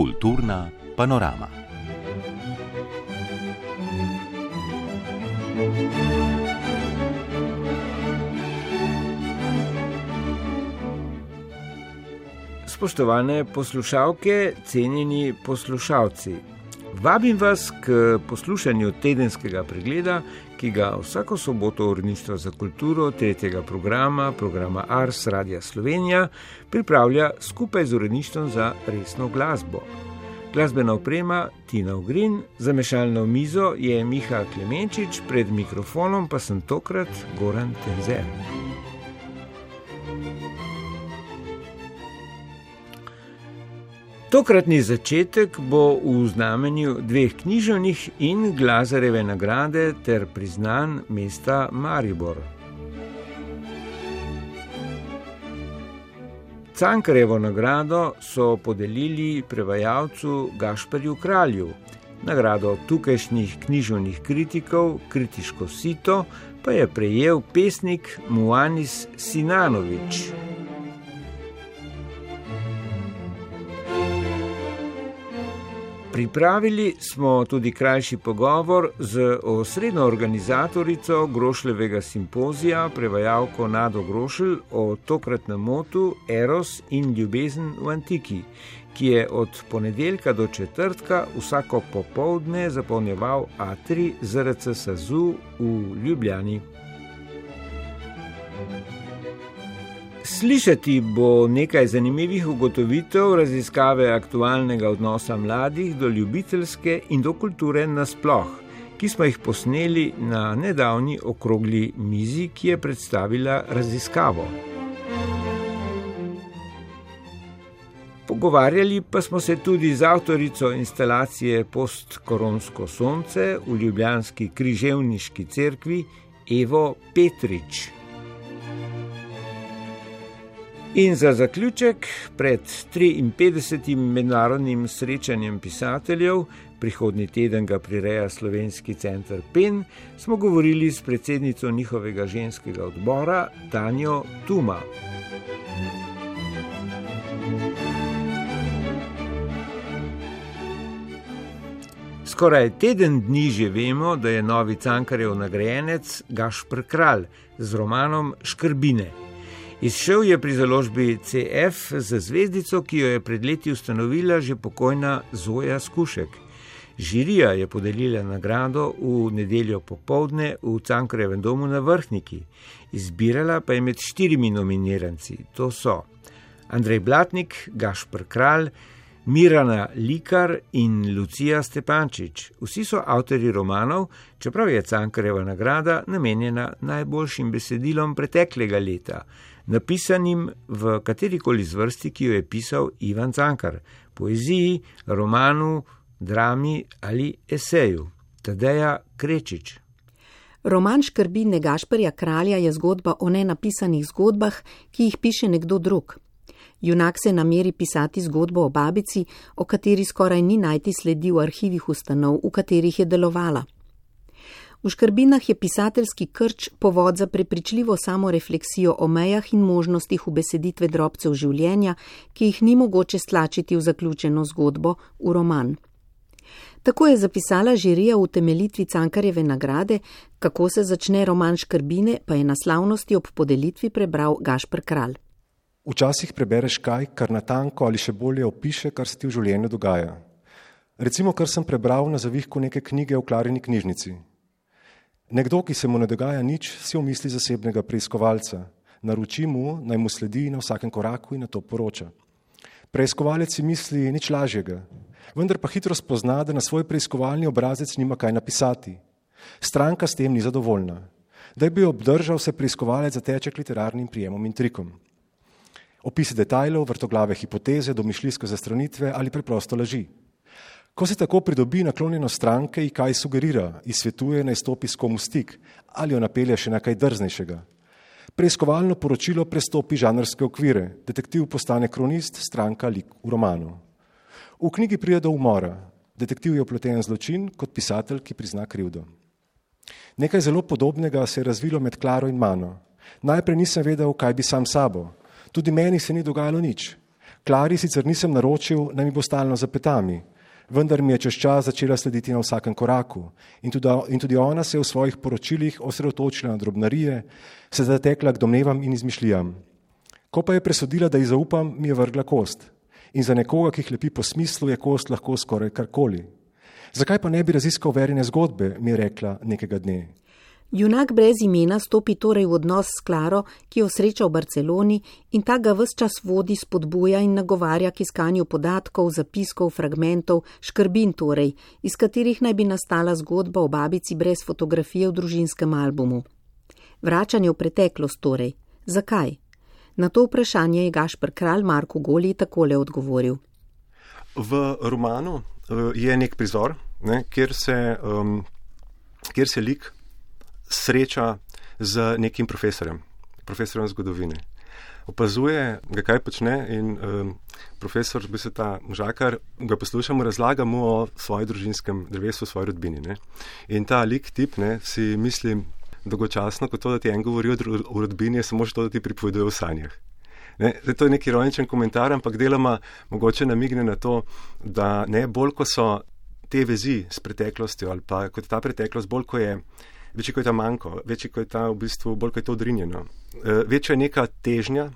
Kulturna panorama. Spoštovane poslušalke, cenjeni poslušalci, vabim vas k poslušanju tedenskega pregleda, ki ga vsako soboto Uredništvo za kulturo tretjega programa, programa Ars Radia Slovenija, pripravlja skupaj z Uredništvom za resno glasbo. Glasbena oprema Tina Ugrin, za mešalno mizo je Miha Klemenčič, pred mikrofonom pa sem tokrat Goran Tenzer. Tokratni začetek bo v znamenju dveh književnih in glazareve nagrade ter priznan mesta Maribor. Cankarevo nagrado so podelili prevajalcu Gašperju Kralju, nagrado tukajšnjih književnih kritikov, kritiško sito, pa je prejel pesnik Muanis Sinanovič. Pripravili smo tudi krajši pogovor z osrednjo organizatorico Grošljevega simpozija, prevajalko Nado Grošelj, o tokratnem motu Eros in ljubezen v antiki, ki je od ponedeljka do četrtka vsako popovdne zapolnjeval Atri ZRC Sazu v Ljubljani. Slišati bo nekaj zanimivih ugotovitev raziskave aktualnega odnosa mladih do ljubiteljske in do kulture nasploh, ki smo jih posneli na nedavni okrogli mizi, ki je predstavila raziskavo. Pogovarjali pa smo se tudi z avtorico instalacije Postkoronsko sonce v Ljubljanski križevniški cerkvi Evo Petrič. In za zaključek, pred 53. mednarodnim srečanjem pisateljev, prihodnji teden ga prireja Slovenski center PEN, smo govorili s predsednico njihovega ženskega odbora, Tanjo Tuma. Skoraj teden dni že vemo, da je novi cankarjev nagrajenec Gašpr Kralj z romanom Škrbine. Izšel je pri založbi CF za zvezdico, ki jo je pred leti ustanovila že pokojna Zoja Skušek. Žirija je podelila nagrado v nedeljo popovdne v Cankrevem domu na Vrhniki. Izbirala pa je med štirimi nominiranci. To so Andrej Blatnik, Gašpr Kralj, Mirana Likar in Lucija Stepančič. Vsi so avtori romanov, čeprav je Cankareva nagrada namenjena najboljšim besedilom preteklega leta napisanim v katerikoli zvrsti, ki jo je pisal Ivan Cankar, poeziji, romanu, drami ali eseju. Tadeja Krečič. Roman Škrbine Gašperja Kralja je zgodba o nenapisanih zgodbah, ki jih piše nekdo drug. Junak se nameri pisati zgodbo o babici, o kateri skoraj ni najti sledi v arhivih ustanov, v katerih je delovala. V škrbinah je pisateljski krč povod za prepričljivo samorefleksijo o mejah in možnostih ubeseditve drobcev življenja, ki jih ni mogoče stlačiti v zaključeno zgodbo, v roman. Tako je zapisala žirija v temeljitvi Cankarjeve nagrade, kako se začne roman Škrbine, pa je na slavnosti ob podelitvi prebral Gašpr Kralj. Včasih prebereš kaj, kar natanko ali še bolje opiše, kar se ti v življenju dogaja. Recimo, kar sem prebral na zavihku neke knjige v Klarini knjižnici. Nekdo, ki se mu ne dogaja nič, si omisli zasebnega preiskovalca, naroči mu, naj mu sledi na vsakem koraku in na to poroča. Preiskovalec si misli nič lažjega, vendar pa hitro spozna, da na svoj preiskovalni obrazec nima kaj napisati. Stranka s tem ni zadovoljna. Da bi obdržal, se preiskovalec zateče k literarnim prijemom in trikom. Opisi detajlov, vrtoglave hipoteze, domišljijske zastranitve ali preprosto laži. Ko se tako pridobi naklonjenost stranke in kaj sugerira, izsvetuje naj stopi s komu stik ali jo napelje še nekaj drznejšega. Preiskovalno poročilo prestopi žanrske okvire, detektiv postane kronist, stranka lik v romanu. V knjigi pride do umora, detektiv je opleten zločin kot pisatelj, ki prizna krivdo. Nekaj zelo podobnega se je razvilo med Klaro in mano. Najprej nisem vedel, kaj bi sam sabo. Tudi meni se ni dogajalo nič. Klari sicer nisem naročil, da mi bo stalno za petami, vendar mi je čez čas začela slediti na vsakem koraku in tudi, in tudi ona se je v svojih poročilih osredotočila na drobnarije, se zatekla k domnevam in izmišljam. Ko pa je presodila, da ji zaupam, mi je vrgla kost. In za nekoga, ki hlepi po smislu, je kost lahko skoraj karkoli. Zakaj pa ne bi raziskal verjene zgodbe, mi je rekla nekega dne. Junak brez imena stopi torej v odnos s Klaro, ki jo sreča v Barceloni in ta ga vse čas vodi, spodbuja in nagovarja k iskanju podatkov, zapiskov, fragmentov, škrbin torej, iz katerih naj bi nastala zgodba o babici brez fotografije v družinskem albumu. Vračanje v preteklost torej. Zakaj? Na to vprašanje je Gašpr kralj Marko Goli takole odgovoril. V romanu eh, je nek prizor, ne, kjer, se, um, kjer se lik sreča z nekim profesorjem, profesorjem zgodovine. Opazuje, ga kaj počne in um, profesor, bi se ta možakar, ga poslušamo, razlaga mu o svojem družinskem drevesu, o svoji rodbini. Ne? In ta lik tip, ne, si mislim, dolgočasno, kot to, da ti en govori o rodbini, je samo to, da ti pripoveduje o sanjah. Ne, to je neki ironičen komentar, ampak deloma mogoče namigne na to, da ne bolj, ko so te vezi s preteklostjo ali pa kot ta preteklost, bolj, ko je večji kot je ta manjko, večji kot je ta v bistvu, bolj kot je to odrinjeno. Eh, večja je neka težnja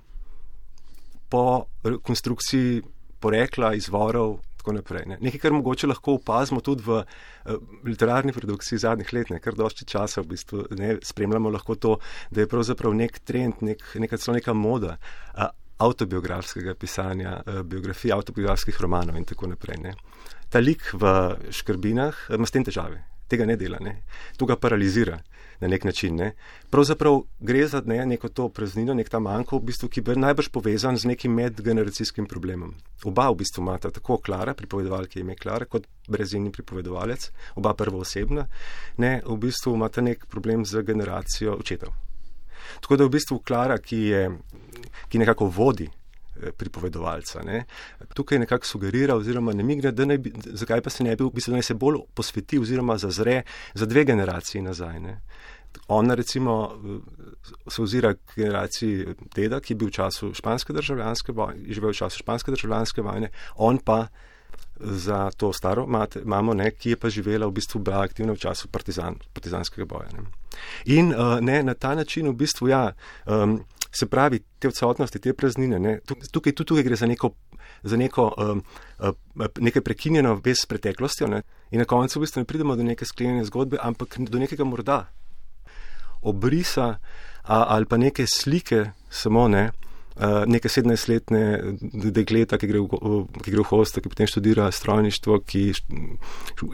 po konstrukciji porekla, izvorov. Ne. Nekaj, kar mogoče lahko opazimo tudi v uh, literarni produkciji zadnjih let, ne, kar dosti časa v bistvu ne, spremljamo lahko to, da je pravzaprav nek trend, nek, neka celo neka moda uh, autobiografskega pisanja, uh, biografij, autobiografskih romanov in tako naprej. Ne. Ta lik v škrbinah ima s tem težave tega ne dela, ne. to ga paralizira na nek način. Ne. Pravzaprav gre za ne, neko to praznino, nek ta manjko, v bistvu, ki je najbrž povezan z nekim medgeneracijskim problemom. Oba v bistvu imata tako Klara, pripovedovalka ime Klara, kot brezini pripovedovalec, oba prvo osebna, ne, v bistvu imata nek problem z generacijo očetov. Tako da v bistvu Klara, ki, je, ki nekako vodi pripovedovalca. Ne. Tukaj nekako sugerira oziroma ne migne, da ne bi, zakaj pa se ne bi, v bistvu naj se bolj posveti oziroma zazre za dve generaciji nazaj. Ne. Ona recimo se ozira k generaciji deda, ki je bil v času španske državljanske vojne, živel v času španske državljanske vojne, on pa za to staro mamo, ne, ki je pa živela v bistvu bila aktivna v času partizan, partizanskega boja. Ne. In uh, ne, na ta način v bistvu ja, um, Se pravi, te odsotnosti, te praznine, ne, tukaj, tudi tukaj gre za neko, za neko um, nekaj prekinjeno vez s preteklostjo ne, in na koncu v bistvu ne pridemo do neke sklenjene zgodbe, ampak do nekega morda obrisa a, ali pa neke slike samo ne, neke 17-letne dekleta, ki gre, v, ki gre v hosto, ki potem študira strojništvo, ki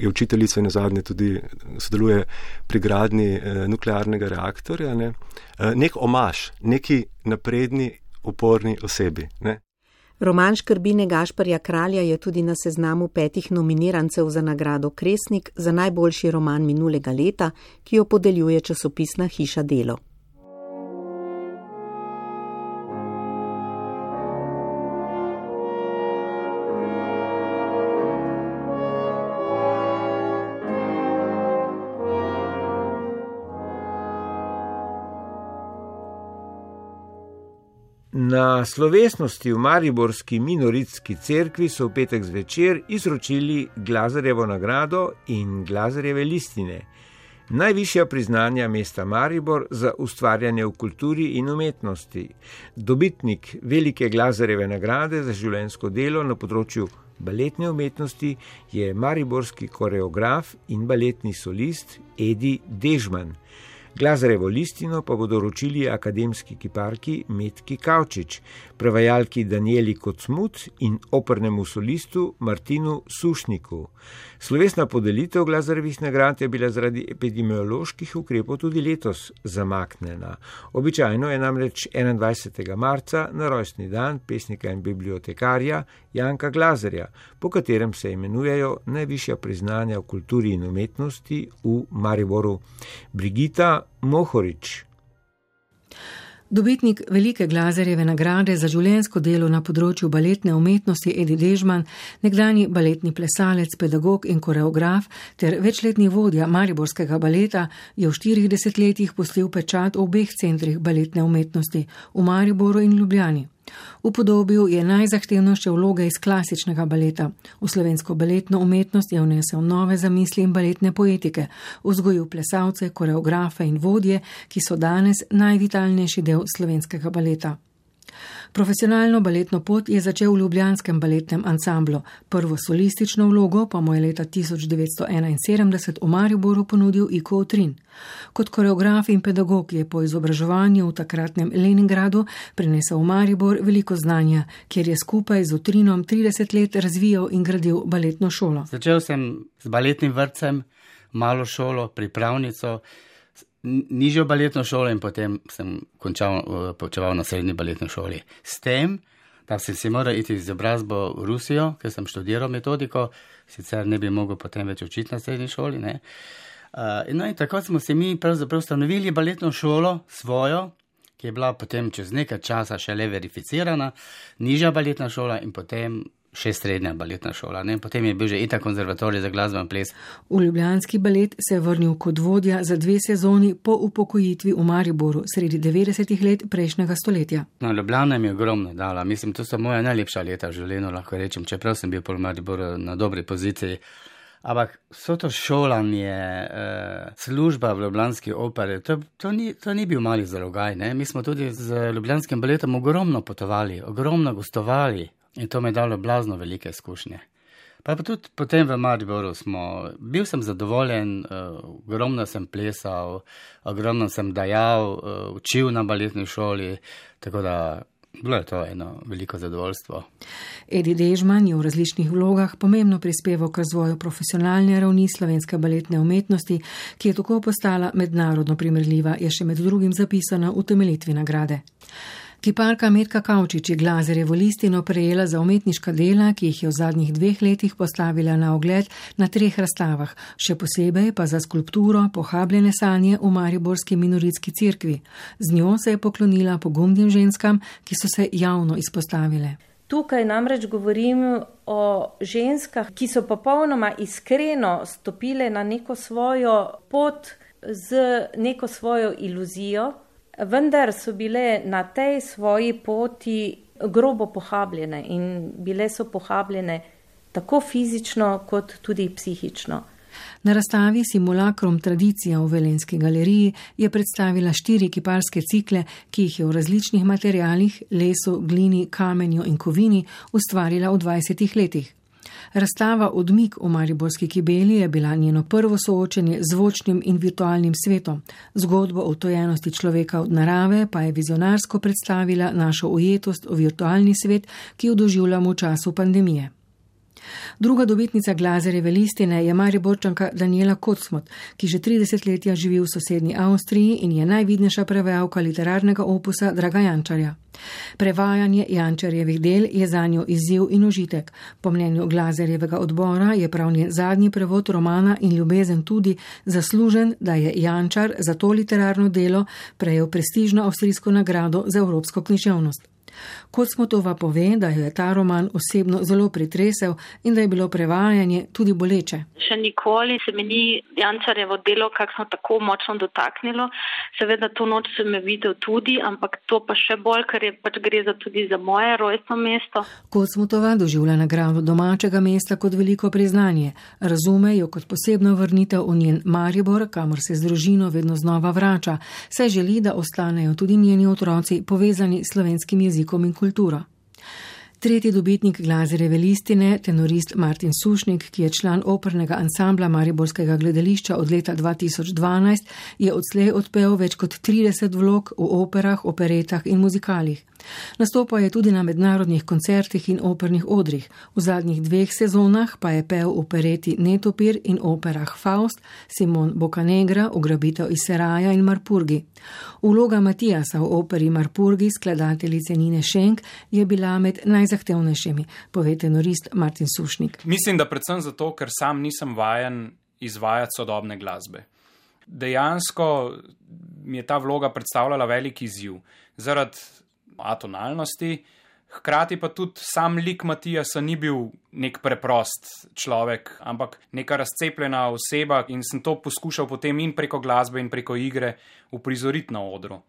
je učiteljica in na zadnje tudi sodeluje pri gradni eh, nuklearnega reaktorja. Ne. Eh, nek omaž, neki napredni, uporni osebi. Ne. Roman Škrbine Gašparja Kralja je tudi na seznamu petih nominirancev za nagrado Kresnik za najboljši roman minulega leta, ki jo podeljuje časopisna hiša Delo. Na slovesnosti v Mariborski minoritski cerkvi so v petek zvečer izročili Glazarjevo nagrado in Glazarjeve listine, najvišja priznanja mesta Maribor za ustvarjanje v kulturi in umetnosti. Dobitnik velike Glazarjeve nagrade za življensko delo na področju baletne umetnosti je mariborski koreograf in baletni solist Edi Dežman. Glazarevo listino pa bodo ročili akademski kiparki Metki Kavčič, prevajalki Danieli Kocmut in opernemu solistu Martinu Sušniku. Slovesna podelitev Glazarevih nagrad je bila zaradi epidemioloških ukrepov tudi letos zamaknjena. Običajno je namreč 21. marca na rojstni dan pesnika in bibliotekarja Janka Glazarja, po katerem se imenujejo najvišja priznanja v kulturi in umetnosti v Mariboru. Brigita Mohorič. Dobitnik velike Glazerjeve nagrade za življensko delo na področju baletne umetnosti Edi Dežman, nekdani baletni plesalec, pedagog in koreograf ter večletni vodja Mariborskega baleta, je v štirih desetletjih postil pečat v obeh centrih baletne umetnosti v Mariboru in Ljubljani. Upodobil je najzahtevnejše vloge iz klasičnega baleta. V slovensko baletno umetnost je vnesel nove zamisli in baletne poetike, vzgojil plesalce, koreografe in vodje, ki so danes najvitalnejši del slovenskega baleta. Profesionalno baletno pot je začel v Ljubljanskem baletnem ansamblu, prvo solistično vlogo pa mu je leta 1971 v Mariboru ponudil Iko Otrin. Kot koreograf in pedagog je po izobraževanju v takratnem Leningradu prinesel v Maribor veliko znanja, kjer je skupaj z Otrinom 30 let razvijal in gradil baletno šolo. Začel sem z baletnim vrtcem, malo šolo, pripravnico nižjo baletno šolo in potem sem končal, uh, počeval na srednji baletni šoli. S tem, da sem si moral iti z obrazbo v Rusijo, ker sem študiral metodiko, sicer ne bi mogel potem več učiti na srednji šoli. Uh, no in tako smo si mi pravzaprav ustanovili baletno šolo svojo, ki je bila potem čez nekaj časa šele verificirana, nižja baletna šola in potem še srednja baletna šola. Ne? Potem je bil že itak konzervatorij za glasben ples. V Ljubljanski balet se je vrnil kot vodja za dve sezoni po upokojitvi v Mariboru sredi 90-ih let prejšnjega stoletja. No, Ljubljana mi je ogromno dala. Mislim, to so moja najlepša leta v življenju, lahko rečem, čeprav sem bil po Mariboru na dobri poziciji. Ampak vso to šolanje, eh, služba v Ljubljanski operi, to, to, ni, to ni bil mali zalogaj. Ne? Mi smo tudi z Ljubljanskim baletom ogromno potovali, ogromno gostovali. In to mi je dalo blazno velike izkušnje. Pa, pa tudi potem v Mariboru smo, bil sem zadovoljen, uh, ogromno sem plesal, ogromno sem dajal, uh, učil na baletni šoli, tako da bilo je to eno veliko zadovoljstvo. Edi Dežman je v različnih vlogah pomembno prispeval k razvoju profesionalne ravni slovenske baletne umetnosti, ki je tako postala mednarodno primerljiva, je še med drugim zapisana v temeljitvi nagrade. Kiparka Metka Kavčič je Glazerjevo listino prejela za umetniška dela, ki jih je v zadnjih dveh letih postavila na ogled na treh razstavah, še posebej pa za skulpturo Pohabljene sanje v Mariborski minoritski cirkvi. Z njo se je poklonila pogumnim ženskam, ki so se javno izpostavile. Tukaj namreč govorim o ženskah, ki so popolnoma iskreno stopile na neko svojo pot z neko svojo iluzijo vendar so bile na tej svoji poti grobo pohabljene in bile so pohabljene tako fizično kot tudi psihično. Na razstavi Simulacrum Tradicija v Velenski galeriji je predstavila štiri kiparske cikle, ki jih je v različnih materijalih, lesu, glini, kamenju in kovini ustvarila v 20 letih. Razstava Odmik v Mariborski kibeli je bila njeno prvo soočenje z zvočnim in virtualnim svetom. Zgodbo o tojenosti človeka od narave pa je vizionarsko predstavila našo ujetost v virtualni svet, ki jo doživljamo v času pandemije. Druga dobitnica Glazerjeve listine je Mariborčanka Daniela Kocmot, ki že 30 let živi v sosednji Avstriji in je najvidnejša prevajalka literarnega opusa Draga Jančarja. Prevajanje Jančarjevih del je za njo izziv in užitek. Po mnenju Glazerjevega odbora je pravni zadnji prevod romana in ljubezen tudi zaslužen, da je Jančar za to literarno delo prejel prestižno avstrijsko nagrado za evropsko književnost. Kocmotova pove, da jo je ta roman osebno zelo pretresel in da je bilo prevajanje tudi boleče. Še nikoli se mi ni Jančarjevo delo kakšno tako močno dotaknilo. Seveda to noč sem videl tudi, ampak to pa še bolj, ker je pač gre za tudi za moje rojstvo mesto. Kocmotova doživlja nagrado domačega mesta kot veliko priznanje. Razume jo kot posebno vrnitev v njen Maribor, kamor se z družino vedno znova vrača, saj želi, da ostanejo tudi njeni otroci povezani s slovenskim jezikom in kulturo. Tretji dobitnik glazereve listine, tenorist Martin Sušnik, ki je član opernega ansambla Mariborskega gledališča od leta 2012, je odslej odpel več kot 30 vlog v operah, operetah in muzikalih. Nastopal je tudi na mednarodnih koncertih in opernih odrih. V zadnjih dveh sezonah pa je pel v opereti Netopir in operah Faust, Simon Bocanegra, ugrabitev iz Seraja in Marpurgi. Vloga Matijasa v operi Marpurgi, skladateljice Nine Šenk, je bila med najzahtevnejšimi, pove tenorist Martin Sušnik. Mislim, da predvsem zato, ker sam nisem vajen izvajati sodobne glasbe. Dejansko mi je ta vloga predstavljala velik izziv. Zaradi atonalnosti, Hkrati pa tudi sam lik Matijasa ni bil nek preprost človek, ampak neka razcepljena oseba in sem to poskušal potem in preko glasbe in preko igre uprizoriti na odru.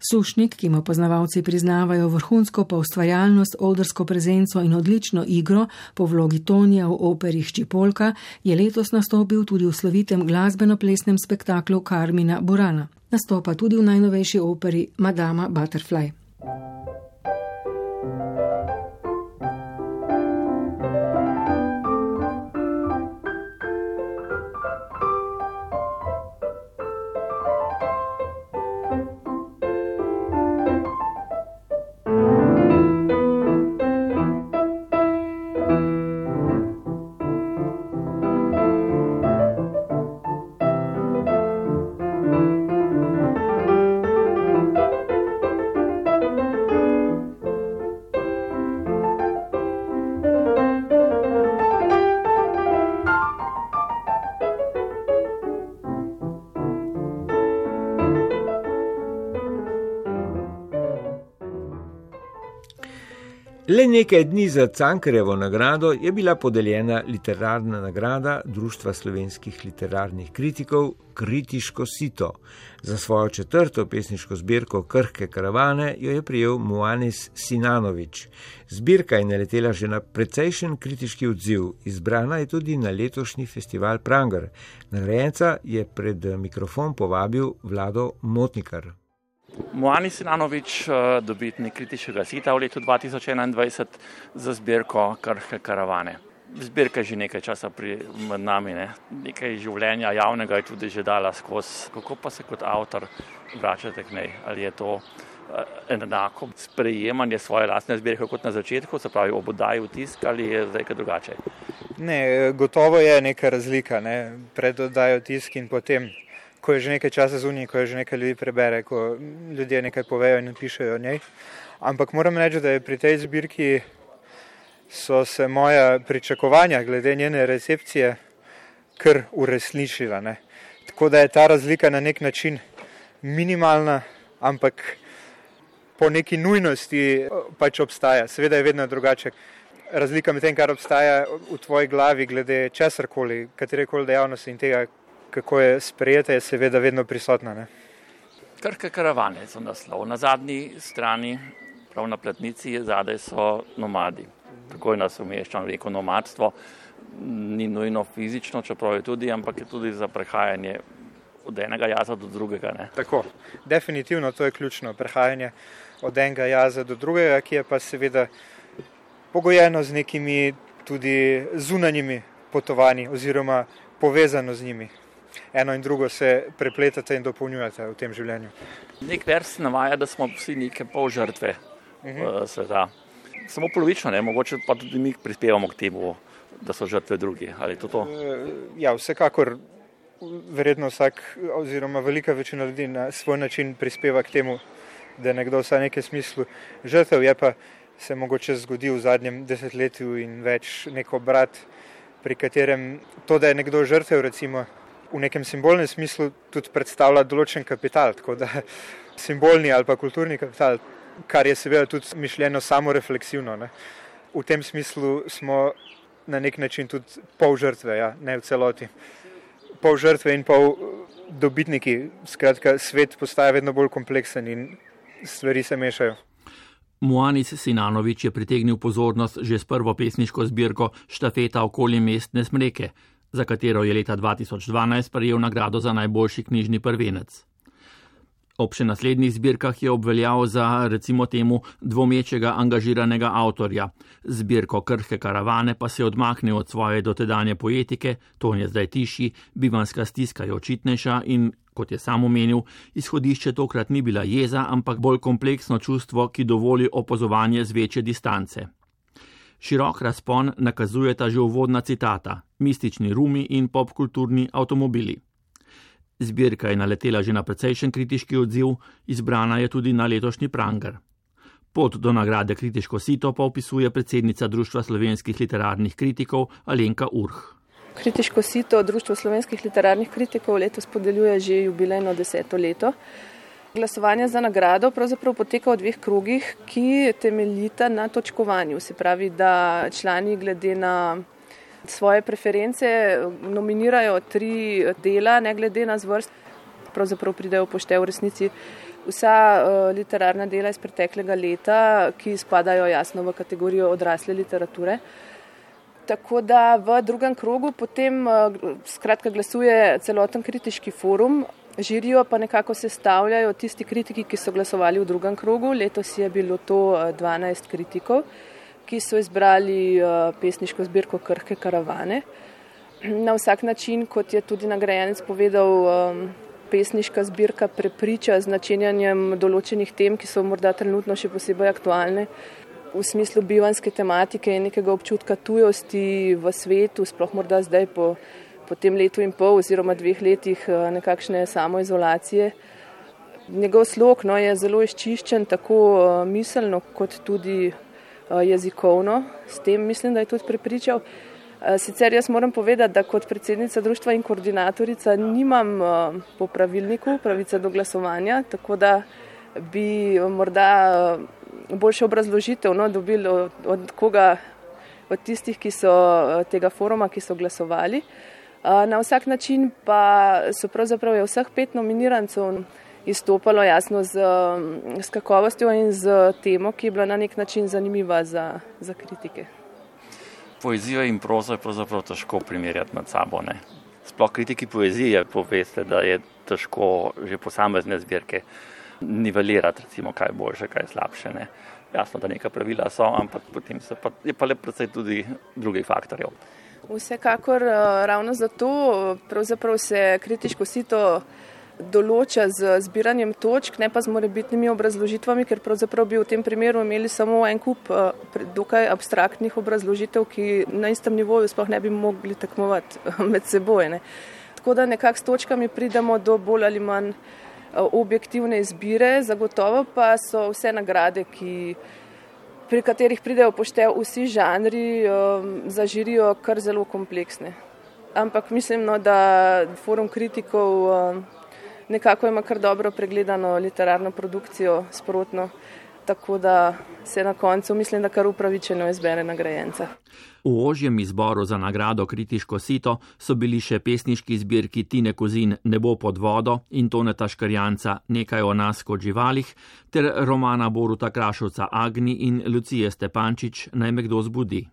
Sušnik, ki mu poznavalci priznavajo vrhunsko pa ustvarjalnost, odrsko prezenco in odlično igro po vlogi Tonija v operi Ščipolka, je letos nastopil tudi v slovitem glasbeno-plesnem spektaklu Karmina Burana. Nastopa tudi v najnovejši operi Madama Butterfly. Thank you. Le nekaj dni za Cankarjevo nagrado je bila podeljena literarna nagrada Društva slovenskih literarnih kritikov Kritiško sito. Za svojo četrto pesniško zbirko Krhke karavane jo je prijel Muanis Sinanovič. Zbirka je naletela že na precejšen kritiški odziv, izbrana je tudi na letošnji festival Pranger. Nagrajenca je pred mikrofon povabil Vlado Motnikar. Moani Sinanovič, eh, dobitnik kritičnega sita v letu 2021 za zbirko Krhke karavane. Zbirka je že nekaj časa pri nami, ne? nekaj življenja javnega je tudi že dala skozi. Kako pa se kot avtor vračate k njej? Ali je to eh, enako sprejemanje svoje lastne zbirke kot na začetku, se pravi ob oddaji v tisk ali je zdaj kaj drugače? Ne, gotovo je neka razlika ne? pred oddajo tisk in potem ko je že nekaj časa zunaj, ko je že nekaj ljudi prebere, ko ljudje nekaj povejo in pišejo o njej. Ampak moram reči, da je pri tej zbirki so se moja pričakovanja glede njene recepcije kar uresničila. Ne. Tako da je ta razlika na nek način minimalna, ampak po neki nujnosti pač obstaja. Seveda je vedno drugače. Razlika med tem, kar obstaja v tvoji glavi glede česarkoli, katerekoli dejavnosti in tega, kako je sprejeta, je seveda vedno prisotna. Krke karavane so naslov. Na zadnji strani, prav na platnici, zadaj so nomadi. Tako je nas umeščano reko nomadstvo. Ni nujno fizično, čeprav je tudi, ampak je tudi za prehajanje od enega jaza do drugega. Ne? Tako, definitivno to je ključno. Prehajanje od enega jaza do drugega, ki je pa seveda pogojeno z nekimi tudi zunanjimi potovanji oziroma povezano z njimi eno in drugo se prepletate in dopolnjujete v tem življenju. Nek vers navaja, da smo vsi neke pol žrtve uh mhm. -huh. sveta. Samo polovično, ne? mogoče pa tudi mi prispevamo k temu, da so žrtve drugi. To to? E, ja, vsekakor. Verjetno vsak, oziroma velika večina ljudi na svoj način prispeva k temu, da je nekdo vsaj nekaj smislu žrtev. Je pa se mogoče zgodil v zadnjem desetletju in več neko brat, pri katerem to, da je nekdo žrtev, recimo, v nekem simbolnem smislu tudi predstavlja določen kapital, tako da simbolni ali pa kulturni kapital, kar je seveda tudi mišljeno samo refleksivno. Ne. V tem smislu smo na nek način tudi pol žrtve, ja, ne v celoti. Pol žrtve in pol dobitniki, skratka, svet postaja vedno bolj kompleksen in stvari se mešajo. Moanis Sinanovič je pritegnil pozornost že s prvo pesniško zbirko Štafeta okoli mestne smreke, za katero je leta 2012 prejel nagrado za najboljši knjižni prvenec. Ob še naslednjih zbirkah je obveljal za, recimo temu, dvomečega angažiranega avtorja. Zbirko Krhke karavane pa se je odmaknil od svoje dotedanje poetike, to je zdaj tiši, bivanska stiska je očitnejša in, kot je sam omenil, izhodišče tokrat ni bila jeza, ampak bolj kompleksno čustvo, ki dovoli opozovanje z večje distance. Širok razpon nakazujeta že uvodna citata: mistični rumi in popkulturni avtomobili. Zbirka je naletela že na precejšen kritiški odziv, izbrana je tudi na letošnji pranger. Pot do nagrade kritiško sito pa opisuje predsednica Društva slovenskih literarnih kritikov Alenka Urh. Kritiško sito Društvo slovenskih literarnih kritikov letos podeljuje že jubilejno deseto leto. Glasovanje za nagrado pravzaprav poteka v dveh krogih, ki temeljita na točkovanju. Se pravi, da člani glede na svoje preference nominirajo tri dela, ne glede na zvrst, pravzaprav pridejo poštev v resnici vsa uh, literarna dela iz preteklega leta, ki spadajo jasno v kategorijo odrasle literature. Tako da v drugem krogu potem uh, skratka glasuje celoten kritiški forum, Žirijo pa nekako sestavljajo tisti kritiki, ki so glasovali v drugem krogu. Letos je bilo to 12 eh, kritikov, ki so izbrali eh, pesniško zbirko Krhke karavane. Na vsak način, kot je tudi nagrajenec povedal, eh, pesniška zbirka prepriča z načenjanjem določenih tem, ki so morda trenutno še posebej aktualne v smislu bivanske tematike in nekega občutka tujosti v svetu, sploh morda zdaj po po tem letu in pol oziroma dveh letih eh, nekakšne samoizolacije. Njegov slog no, je zelo izčiščen, tako eh, miselno kot tudi eh, jezikovno. S tem mislim, da je tudi prepričal. Sicer jaz moram povedati, da kot predsednica društva in koordinatorica nimam po pravilniku pravice do glasovanja, tako da bi morda boljše obrazložitev no, dobili od, od koga, od tistih, ki so tega foruma, ki so glasovali. Na vsak način pa so pravzaprav vseh pet nominirancev izstopalo jasno z, z kakovostjo in z temo, ki je bila na nek način zanimiva za, za kritike. Poezijo in prozo je pravzaprav težko primerjati med sabo. Ne? Sploh kritiki poezije poveste, da je težko že posamezne zbirke nivelirati, recimo, kaj je boljše, kaj je slabše. Ne? Jasno, da neka pravila so, ampak potem pa, je pa le predvsej tudi drugih faktorjev. Vsekakor eh, ravno zato pravzaprav se kritiško sito določa z zbiranjem točk, ne pa z morebitnimi obrazložitvami, ker pravzaprav bi v tem primeru imeli samo en kup eh, dokaj abstraktnih obrazložitev, ki na istem nivoju sploh ne bi mogli tekmovati med seboj. Ne. Tako da nekako s točkami pridemo do bolj ali manj eh, objektivne izbire, zagotovo pa so vse nagrade, ki pri katerih pridejo poštev vsi žanri, um, zažirijo kar zelo kompleksne. Ampak mislim, no, da forum kritikov um, nekako ima kar dobro pregledano literarno produkcijo sprotno, tako da se na koncu mislim, da kar upravičeno izbere nagrajenca. V ožjem izboru za nagrado Kritiško sito so bili še pesniški zbirki Tine Kozin Nebo pod vodo in Toneta Škarjanca Nekaj o nas kot živalih ter romana Boruta Krašovca Agni in Lucije Stepančič Naj me kdo zbudi.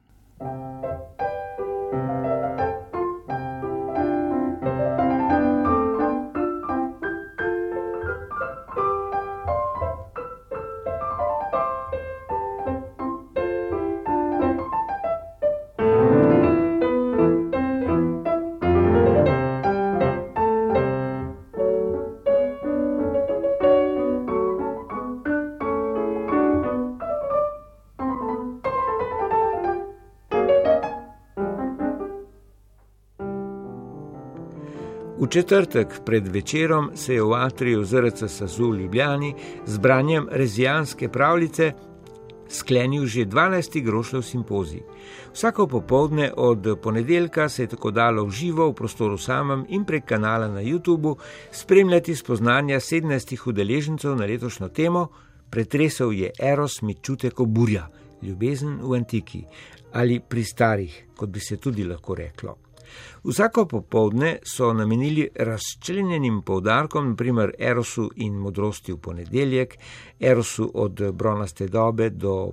Četrtek pred večerom se je v atriju ZRC Sazu v Ljubljani z branjem rezijanske pravljice sklenil že 12. grošljev simpozij. Vsako popovdne od ponedeljka se je tako dalo v živo v prostoru samem in prek kanala na YouTubu spremljati spoznanja 17 udeležencev na letošnjo temo. Pretresel je Eros mi čutek oburja, ljubezen v antiki ali pri starih, kot bi se tudi lahko reklo. Vsako popovdne so namenili razčlenjenim povdarkom, naprimer Erosu in modrosti v ponedeljek, Erosu od bronaste dobe do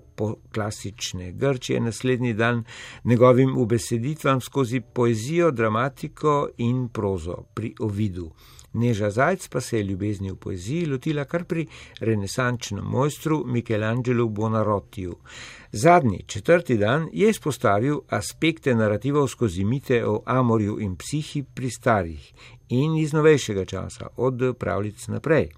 klasične Grčije naslednji dan, njegovim ubeseditvam skozi poezijo, dramatiko in prozo pri ovidu. Neža Zajc pa se je ljubezni v poeziji lotila kar pri renesančnem mojstru Michelangelu Bonarottiju. Zadnji, četrti dan je izpostavil aspekte narativov skozi mite o Amorju in psihi pri starih in iz novejšega časa, od pravljic naprej.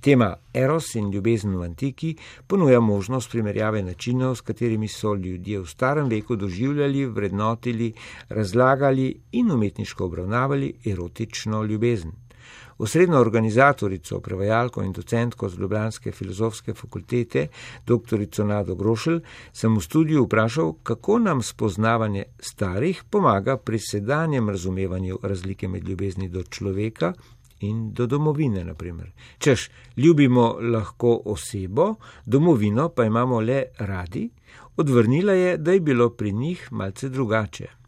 Tema Eros in ljubezen v antiki ponuja možnost primerjave načinov, s katerimi so ljudje v starem veku doživljali, vrednotili, razlagali in umetniško obravnavali erotično ljubezen. Osrednjo organizatorico, prevajalko in docentko z Ljubljanske filozofske fakultete, dr. Nado Grošelj, sem v studiu vprašal, kako nam spoznavanje starih pomaga pri sedanjem razumevanju razlike med ljubezni do človeka in do domovine. Naprimer. Češ, ljubimo lahko osebo, domovino pa imamo le radi, odvrnila je, da je bilo pri njih malce drugače.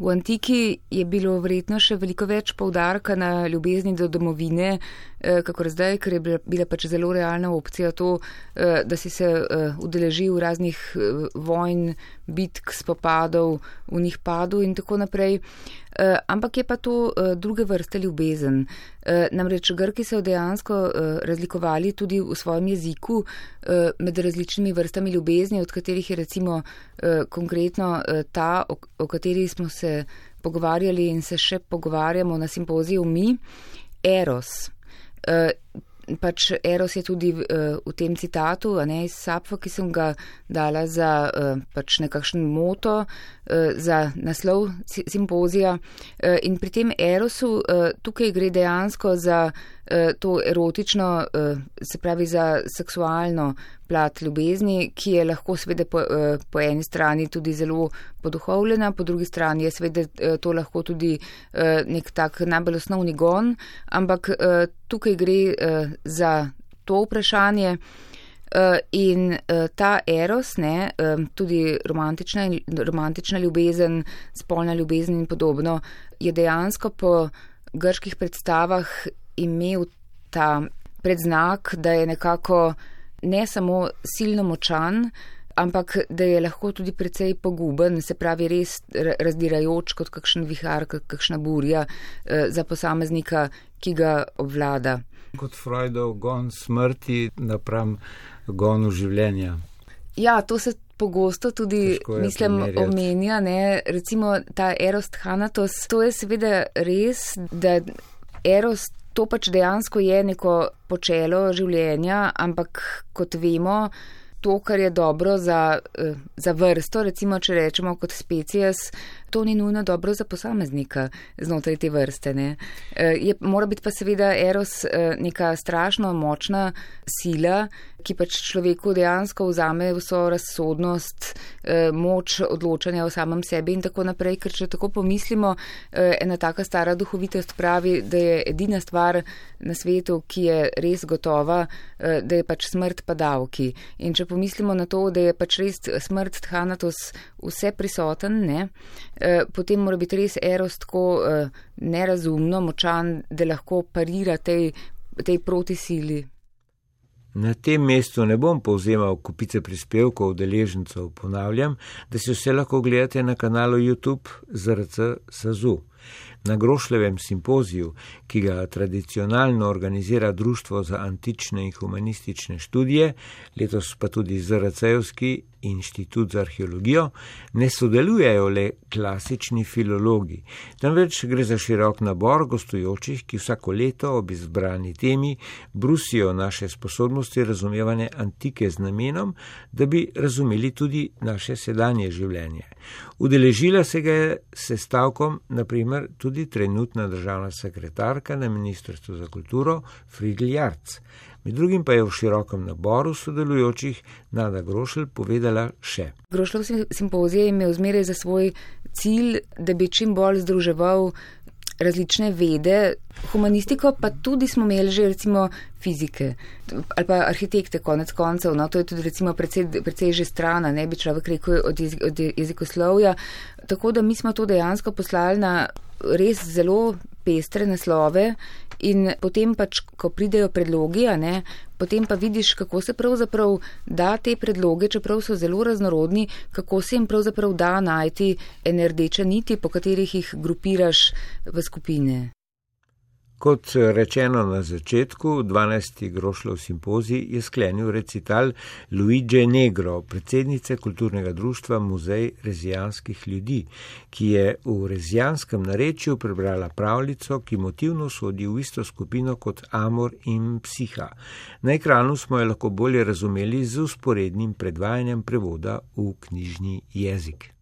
V antiki je bilo verjetno še veliko več poudarka na ljubezni do domovine, kakor zdaj, ker je bila pač zelo realna opcija to, eh, da si se eh, udeležil raznih vojn, bitk, spopadov, v njih padel in tako naprej. Ampak je pa to druge vrste ljubezen. Namreč Grki so dejansko razlikovali tudi v svojem jeziku med različnimi vrstami ljubezni, od katerih je recimo konkretno ta, o kateri smo se pogovarjali in se še pogovarjamo na simpoziju mi, eros. Uh, pač Eros je tudi uh, v tem citatu, a ne iz Sapfa, ki sem ga dala za uh, pač nekakšen moto, uh, za naslov simpozija. Uh, in pri tem Erosu uh, tukaj gre dejansko za uh, to erotično, uh, se pravi za seksualno plat ljubezni, ki je lahko svede po, uh, po eni strani tudi zelo poduhovljena, po drugi strani je uh, to lahko tudi nek tak najbolj osnovni gon, ampak tukaj gre za to vprašanje. In ta eros, ne, tudi romantična, romantična ljubezen, spolna ljubezen in podobno, je dejansko po grških predstavah imel ta predznak, da je nekako ne samo silno močan, ampak da je lahko tudi precej poguben, se pravi res razdirajoč kot kakšen vihar, kot kakšna burja uh, za posameznika, ki ga obvlada kot Freudov gon smrti napram gonu življenja. Ja, to se pogosto tudi, mislim, omenja, ne? recimo ta erost hanatos. To je seveda res, da erost to pač dejansko je neko počelo življenja, ampak kot vemo, to, kar je dobro za, eh, za vrsto, recimo, če rečemo kot specijas, to ni nujno dobro za posameznika znotraj te vrste. Ne. Eh, je, mora biti pa seveda eros eh, neka strašno močna sila, ki pač človeku dejansko vzame vso razsodnost, eh, moč odločanja o samem sebi in tako naprej, ker če tako pomislimo, ena taka stara duhovitost pravi, da je edina stvar na svetu, ki je res gotova, da je pač smrt pa davki. In če pomislimo na to, da je pač res smrt thanatos vse prisoten, ne, potem mora biti res eros tako eh, nerazumno močan, da lahko parira tej, tej protisili. Na tem mestu ne bom povzemal kupice prispevkov deležencev, ponavljam, da se vse lahko gledate na kanalu YouTube ZRC Sazu. Na Grošlevem simpoziju, ki ga tradicionalno organizira Društvo za antične in humanistične študije, letos pa tudi ZRC-evski inštitut za arheologijo, ne sodelujejo le klasični filologi, temveč gre za širok nabor gostujočih, ki vsako leto ob izbrani temi brusijo naše sposobnosti razumevanja antike z namenom, da bi razumeli tudi naše sedanje življenje. Udeležila se ga je sestavkom, naprimer, tudi trenutna državna sekretarka na Ministrstvu za kulturo Friedl Jarc. Med drugim pa je v širokem naboru sodelujočih Nada Grošelj povedala še. Grošlov simpozij je imel zmeraj za svoj cilj, da bi čim bolj združeval različne vede, humanistiko, pa tudi smo imeli že recimo fizike ali pa arhitekte konec koncev. No, to je tudi recimo precej, precej že strana, ne bi človek rekel od, jezik, od jezikoslovja. Tako da mi smo to dejansko poslali na res zelo pestre naslove in potem pač, ko pridejo predlogi, ne, potem pa vidiš, kako se pravzaprav da te predloge, čeprav so zelo raznorodni, kako se jim pravzaprav da najti ene rdeče niti, po katerih jih grupiraš v skupine. Kot rečeno na začetku, 12. grošlov simpozij je sklenil recital Luigi Negro, predsednice kulturnega društva Muzej rezijanskih ljudi, ki je v rezijanskem narečju prebrala pravljico, ki motivno sodi v isto skupino kot Amor in Psiha. Na ekranu smo jo lahko bolje razumeli z usporednim predvajanjem prevoda v knjižni jezik.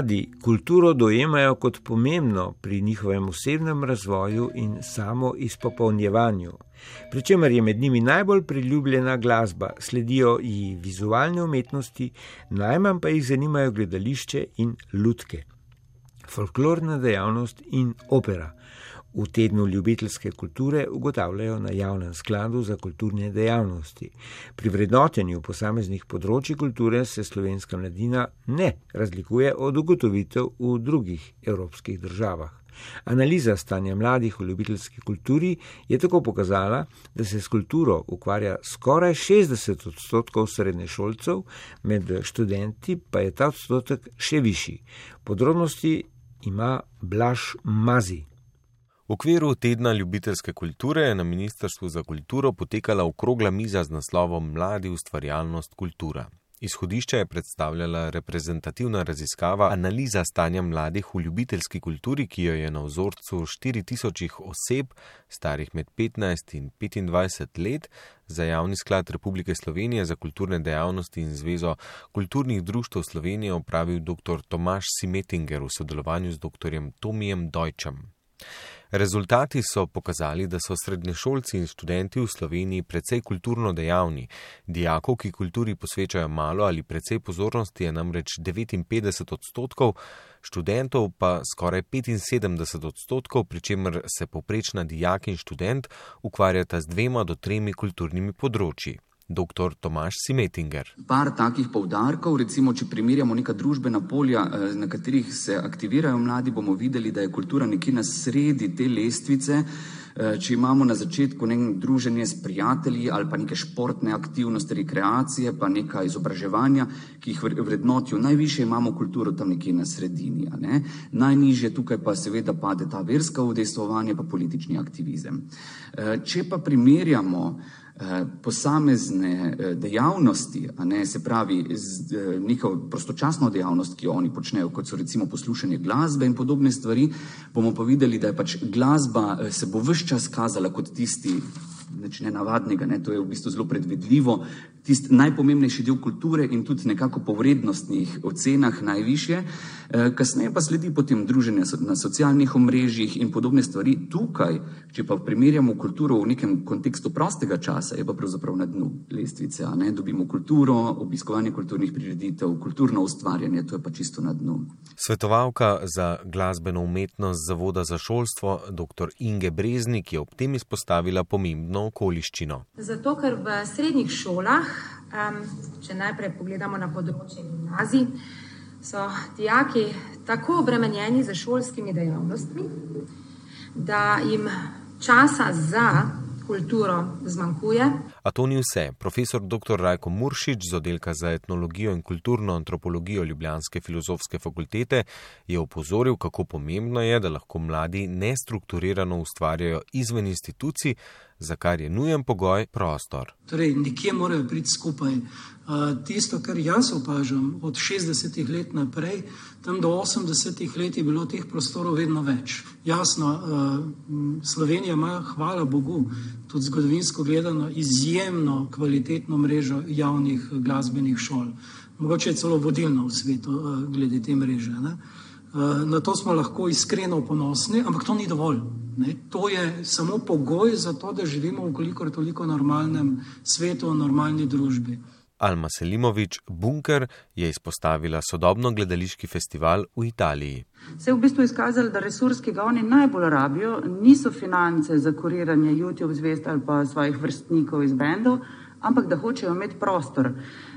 Mladi kulturo dojemajo kot pomembno pri njihovem osebnem razvoju in samo izpopolnjevanju, pri čemer je med njimi najbolj priljubljena glasba, sledijo ji vizualne umetnosti, najmanj pa jih zanimajo gledališče in lutke, folklorna dejavnost in opera. V tednu ljubiteljske kulture ugotavljajo na javnem skladu za kulturne dejavnosti. Pri vrednotenju posameznih področji kulture se slovenska mladina ne razlikuje od ugotovitev v drugih evropskih državah. Analiza stanja mladih v ljubiteljski kulturi je tako pokazala, da se s kulturo ukvarja skoraj 60 odstotkov srednješolcev, med študenti pa je ta odstotek še višji. Podrobnosti ima Blaž Mazi. V okviru tedna ljubiteljske kulture je na Ministrstvu za kulturo potekala okrogla miza z naslovom Mladi ustvarjalnost kultura. Izhodišče je predstavljala reprezentativna raziskava analiza stanja mladih v ljubiteljski kulturi, ki jo je na vzorcu 4000 oseb, starih med 15 in 25 let, za javni sklad Republike Slovenije za kulturne dejavnosti in Zvezo kulturnih društv Slovenije opravil dr. Tomaš Simetinger v sodelovanju z dr. Tomijem Dojčem. Rezultati so pokazali, da so srednješolci in študenti v Sloveniji precej kulturno dejavni. Dijakov, ki kulturi posvečajo malo ali precej pozornosti, je namreč 59 odstotkov, študentov pa skoraj 75 odstotkov, pri čemer se poprečna dijak in študent ukvarjata z dvema do tremi kulturnimi področji dr. Tomaš Simetinger. Par takih povdarkov, recimo, če primerjamo neka družbena polja, eh, na katerih se aktivirajo mladi, bomo videli, da je kultura nekje na sredi te lestvice. Eh, če imamo na začetku neko druženje s prijatelji ali pa neke športne aktivnosti, rekreacije, pa neka izobraževanja, ki jih vrednotijo najviše, imamo kulturo tam nekje na sredini. Ne? Najnižje tukaj pa seveda pade ta verska udejstvovanja, pa politični aktivizem. Eh, če pa primerjamo posamezne eh, dejavnosti, a ne se pravi eh, njihovo prostočasno dejavnost, ki jo oni počnejo, kot so recimo poslušanje glasbe in podobne stvari, bomo pa videli, da je pač glasba se bo vse čas kazala kot tisti nič nenavadnega, ne? to je v bistvu zelo predvidljivo, tisti najpomembnejši del kulture in tudi nekako po vrednostnih ocenah najviše. Eh, kasneje pa sledi potem druženje na socialnih omrežjih in podobne stvari. Tukaj, če pa primerjamo kulturo v nekem kontekstu prostega časa, je pa pravzaprav na dnu lestvice. Ne? Dobimo kulturo, obiskovanje kulturnih prireditev, kulturno ustvarjanje, to je pa čisto na dnu. Svetovalka za glasbeno umetnost Zavoda za šolstvo, dr. Inge Breznik, je ob tem izpostavila pomembno okoliščino. Zato, ker v srednjih šolah Um, če najprej pogledamo na področje gimnazij, so dijaki tako obremenjeni z šolskimi dejavnostmi, da jim časa za kulturo zmanjkuje. A to ni vse. Profesor dr. Rajko Muršič z oddelka za etnologijo in kulturno antropologijo Ljubljanske filozofske fakultete je opozoril, kako pomembno je, da lahko mladi nestrukturirano ustvarjajo izven institucij, za kar je nujen pogoj prostor. Torej, nekje morajo priti skupaj. Tisto, kar jaz opažam od 60-ih let naprej, tam do 80-ih let je bilo teh prostorov vedno več. Jasno, Slovenija ima, hvala Bogu, tudi zgodovinsko gledano, izjemno kvalitetno mrežo javnih glasbenih šol. Mogoče je celo vodilna v svetu glede te mreže. Ne? Na to smo lahko iskreno ponosni, ampak to ni dovolj. Ne? To je samo pogoj za to, da živimo v kolikor toliko normalnem svetu, v normalni družbi. Alma Selimovič Bunker je izpostavila sodobno gledališki festival v Italiji. Se je v bistvu izkazalo, da resurs, ki ga oni najbolj rabijo, niso finance za kuriranje YouTube zvest ali pa svojih vrstnikov iz bendov, ampak da hočejo imeti prostor.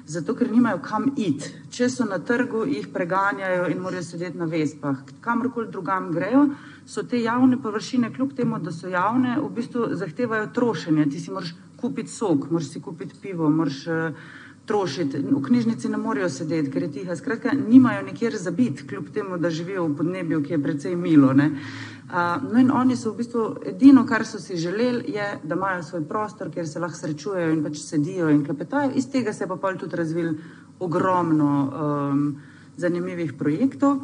Zato, ker nimajo kam iti. Če so na trgu, jih preganjajo in morajo sedeti na vespah. Kamorkoli drugam grejo, so te javne površine, kljub temu, da so javne, v bistvu zahtevajo trošenje. Ti si moraš kupiti sok, moraš si kupiti pivo, moraš uh, trošiti. V knjižnici ne morejo sedeti, ker je tiha. Skratka, nimajo nikjer za biti, kljub temu, da živijo v podnebju, ki je precej milo. Uh, no in oni so v bistvu edino, kar so si želeli, je, da imajo svoj prostor, kjer se lahko srečujejo in pač sedijo in klepetajo. Iz tega se je pa pol tudi razvil ogromno um, zanimivih projektov.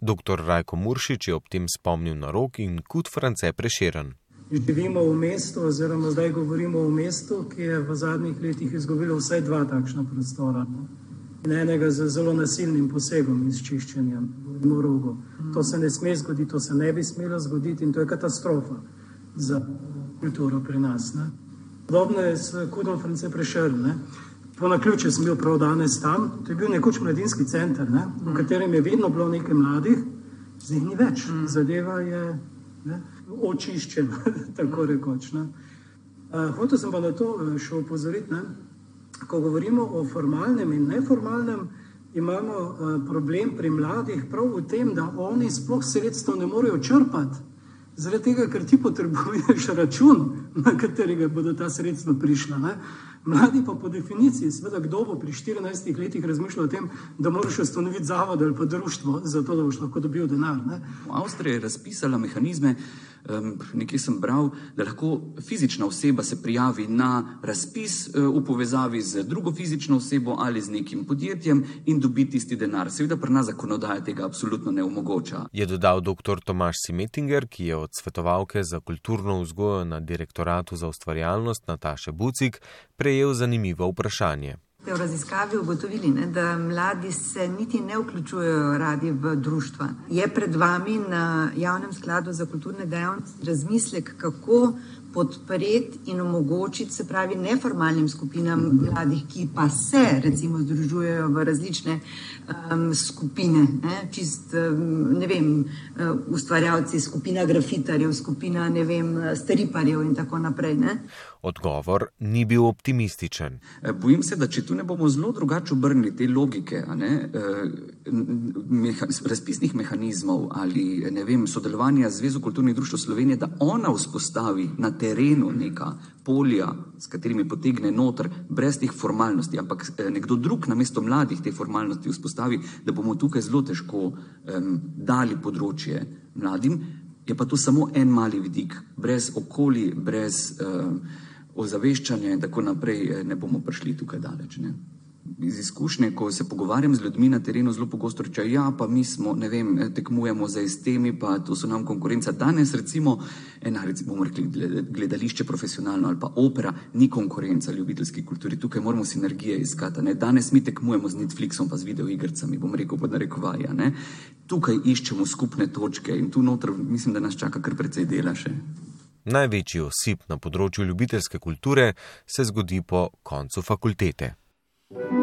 Dr. Rajko Muršič je ob tem spomnil na rok in kut France preširen. Živimo v mestu, oziroma zdaj govorimo o mestu, ki je v zadnjih letih izgubilo vsaj dva takšna prostora. in enega z zelo nasilnim posegom izčiščenja v rogu. To se ne sme zgoditi, to se ne bi smelo zgoditi in to je katastrofa za kulturo pri nas. Ne. Podobno je s Kudom France Prešer. Po naključju sem bil prav danes tam, to je bil nekoč mladinski center, ne, v katerem je vedno bilo nekaj mladih, zdaj jih ni več, zadeva je ne, očiščena, tako rekoč. Ne. Uh, hotel sem pa na to še upozoriti, ko govorimo o formalnem in neformalnem, imamo uh, problem pri mladih prav v tem, da oni sploh sredstev ne morejo črpati. Zaradi tega, ker ti potrebuješ račun, na katerega bodo ta sredstva prišla. Ne? Mladi pa po definiciji, seveda, kdo bo pri 14 letih razmišljal o tem, da moraš ustanoviti zavod ali pa društvo, zato da boš lahko dobil denar. Ne? Avstrija je razpisala mehanizme, um, nekaj sem bral, da lahko fizična oseba se prijavi na razpis uh, v povezavi z drugo fizično osebo ali z nekim podjetjem in dobi tisti denar. Seveda pa nas zakonodaja tega absolutno ne omogoča. Je dodal dr. Tomaš Simetinger, ki je od svetovalke za kulturno vzgojo na direktoratu za ustvarjalnost Nataše Bucik prejel zanimivo vprašanje. Ste v raziskavi ugotovili, ne, da mladi se niti ne vključujejo radi v društva. Je pred vami na javnem skladu za kulturne dejavnosti razmislek, kako podpreti in omogočiti, se pravi, neformalnim skupinam mladih, ki pa se recimo združujejo v različne um, skupine, ne, čist, um, ne vem, uh, ustvarjalci, skupina grafitarjev, skupina, ne vem, striparjev in tako naprej. Ne. Odgovor ni bil optimističen. Bojim se, da če tu ne bomo zelo drugače obrnili te logike, ne, meha, razpisnih mehanizmov ali vem, sodelovanja z Zvezo kulturnih društv Slovenije, da ona vzpostavi na terenu neka polja, s katerimi potegne noter, brez teh formalnosti, ampak nekdo drug na mesto mladih te formalnosti vzpostavi, da bomo tukaj zelo težko um, dali področje mladim. Je pa to samo en mali vidik, brez okolij, brez uh, ozaveščanja in tako naprej, ne bomo prišli tukaj daleč. Ne. Iz izkušnje, ko se pogovarjam z ljudmi na terenu, zelo pogosto rečejo, ja, pa mi smo, ne vem, tekmujemo za istemi, pa to so nam konkurenca. Danes recimo, ena, recimo, bomo rekli, gledališče profesionalno ali pa opera, ni konkurenca ljubiteljski kulturi, tukaj moramo sinergije iskati. Ne? Danes mi tekmujemo z Netflixom pa z videoigrcami, bom rekel pod narekovaja. Ne? Tukaj iščemo skupne točke in tu noter mislim, da nas čaka kar precej dela še. Največji osip na področju ljubiteljske kulture se zgodi po koncu fakultete. S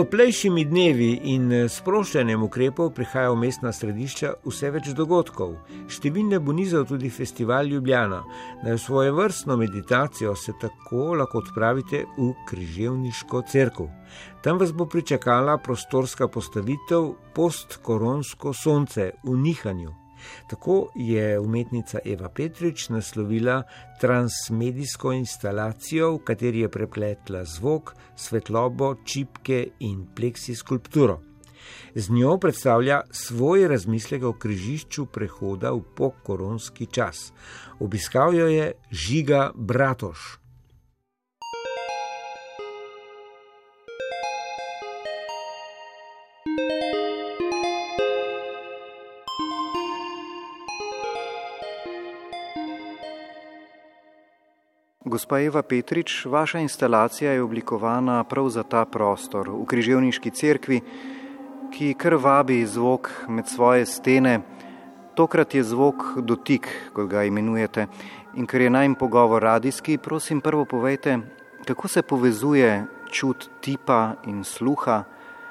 toplejšimi dnevi in sproščanjem ukrepov prihaja v mestna središča vse več dogodkov. Številne bo nizal tudi festival Ljubljana. Na svojo vrstno meditacijo se tako lahko odpravite v križevniško crkvo. Tam vas bo pričakala prostorska postavitev Postkoronsko sonce v nihanju. Tako je umetnica Eva Petrič naslovila transmedijsko instalacijo, v kateri je prepletla zvok, svetlobo, čipke in pleksi skulpturo. Z njo predstavlja svoj razmislek o križišču prehoda v pokoronski čas. Obiskal jo je Žiga Bratoš. Gospa Eva Petrič, vaša instalacija je oblikovana prav za ta prostor v Križevniški cerkvi, ki kar vabi zvok med svoje stene. Tokrat je zvok dotik, kot ga imenujete. In ker je najm pogovor radijski, prosim, prvo povejte, kako se povezuje čut tipa in sluha,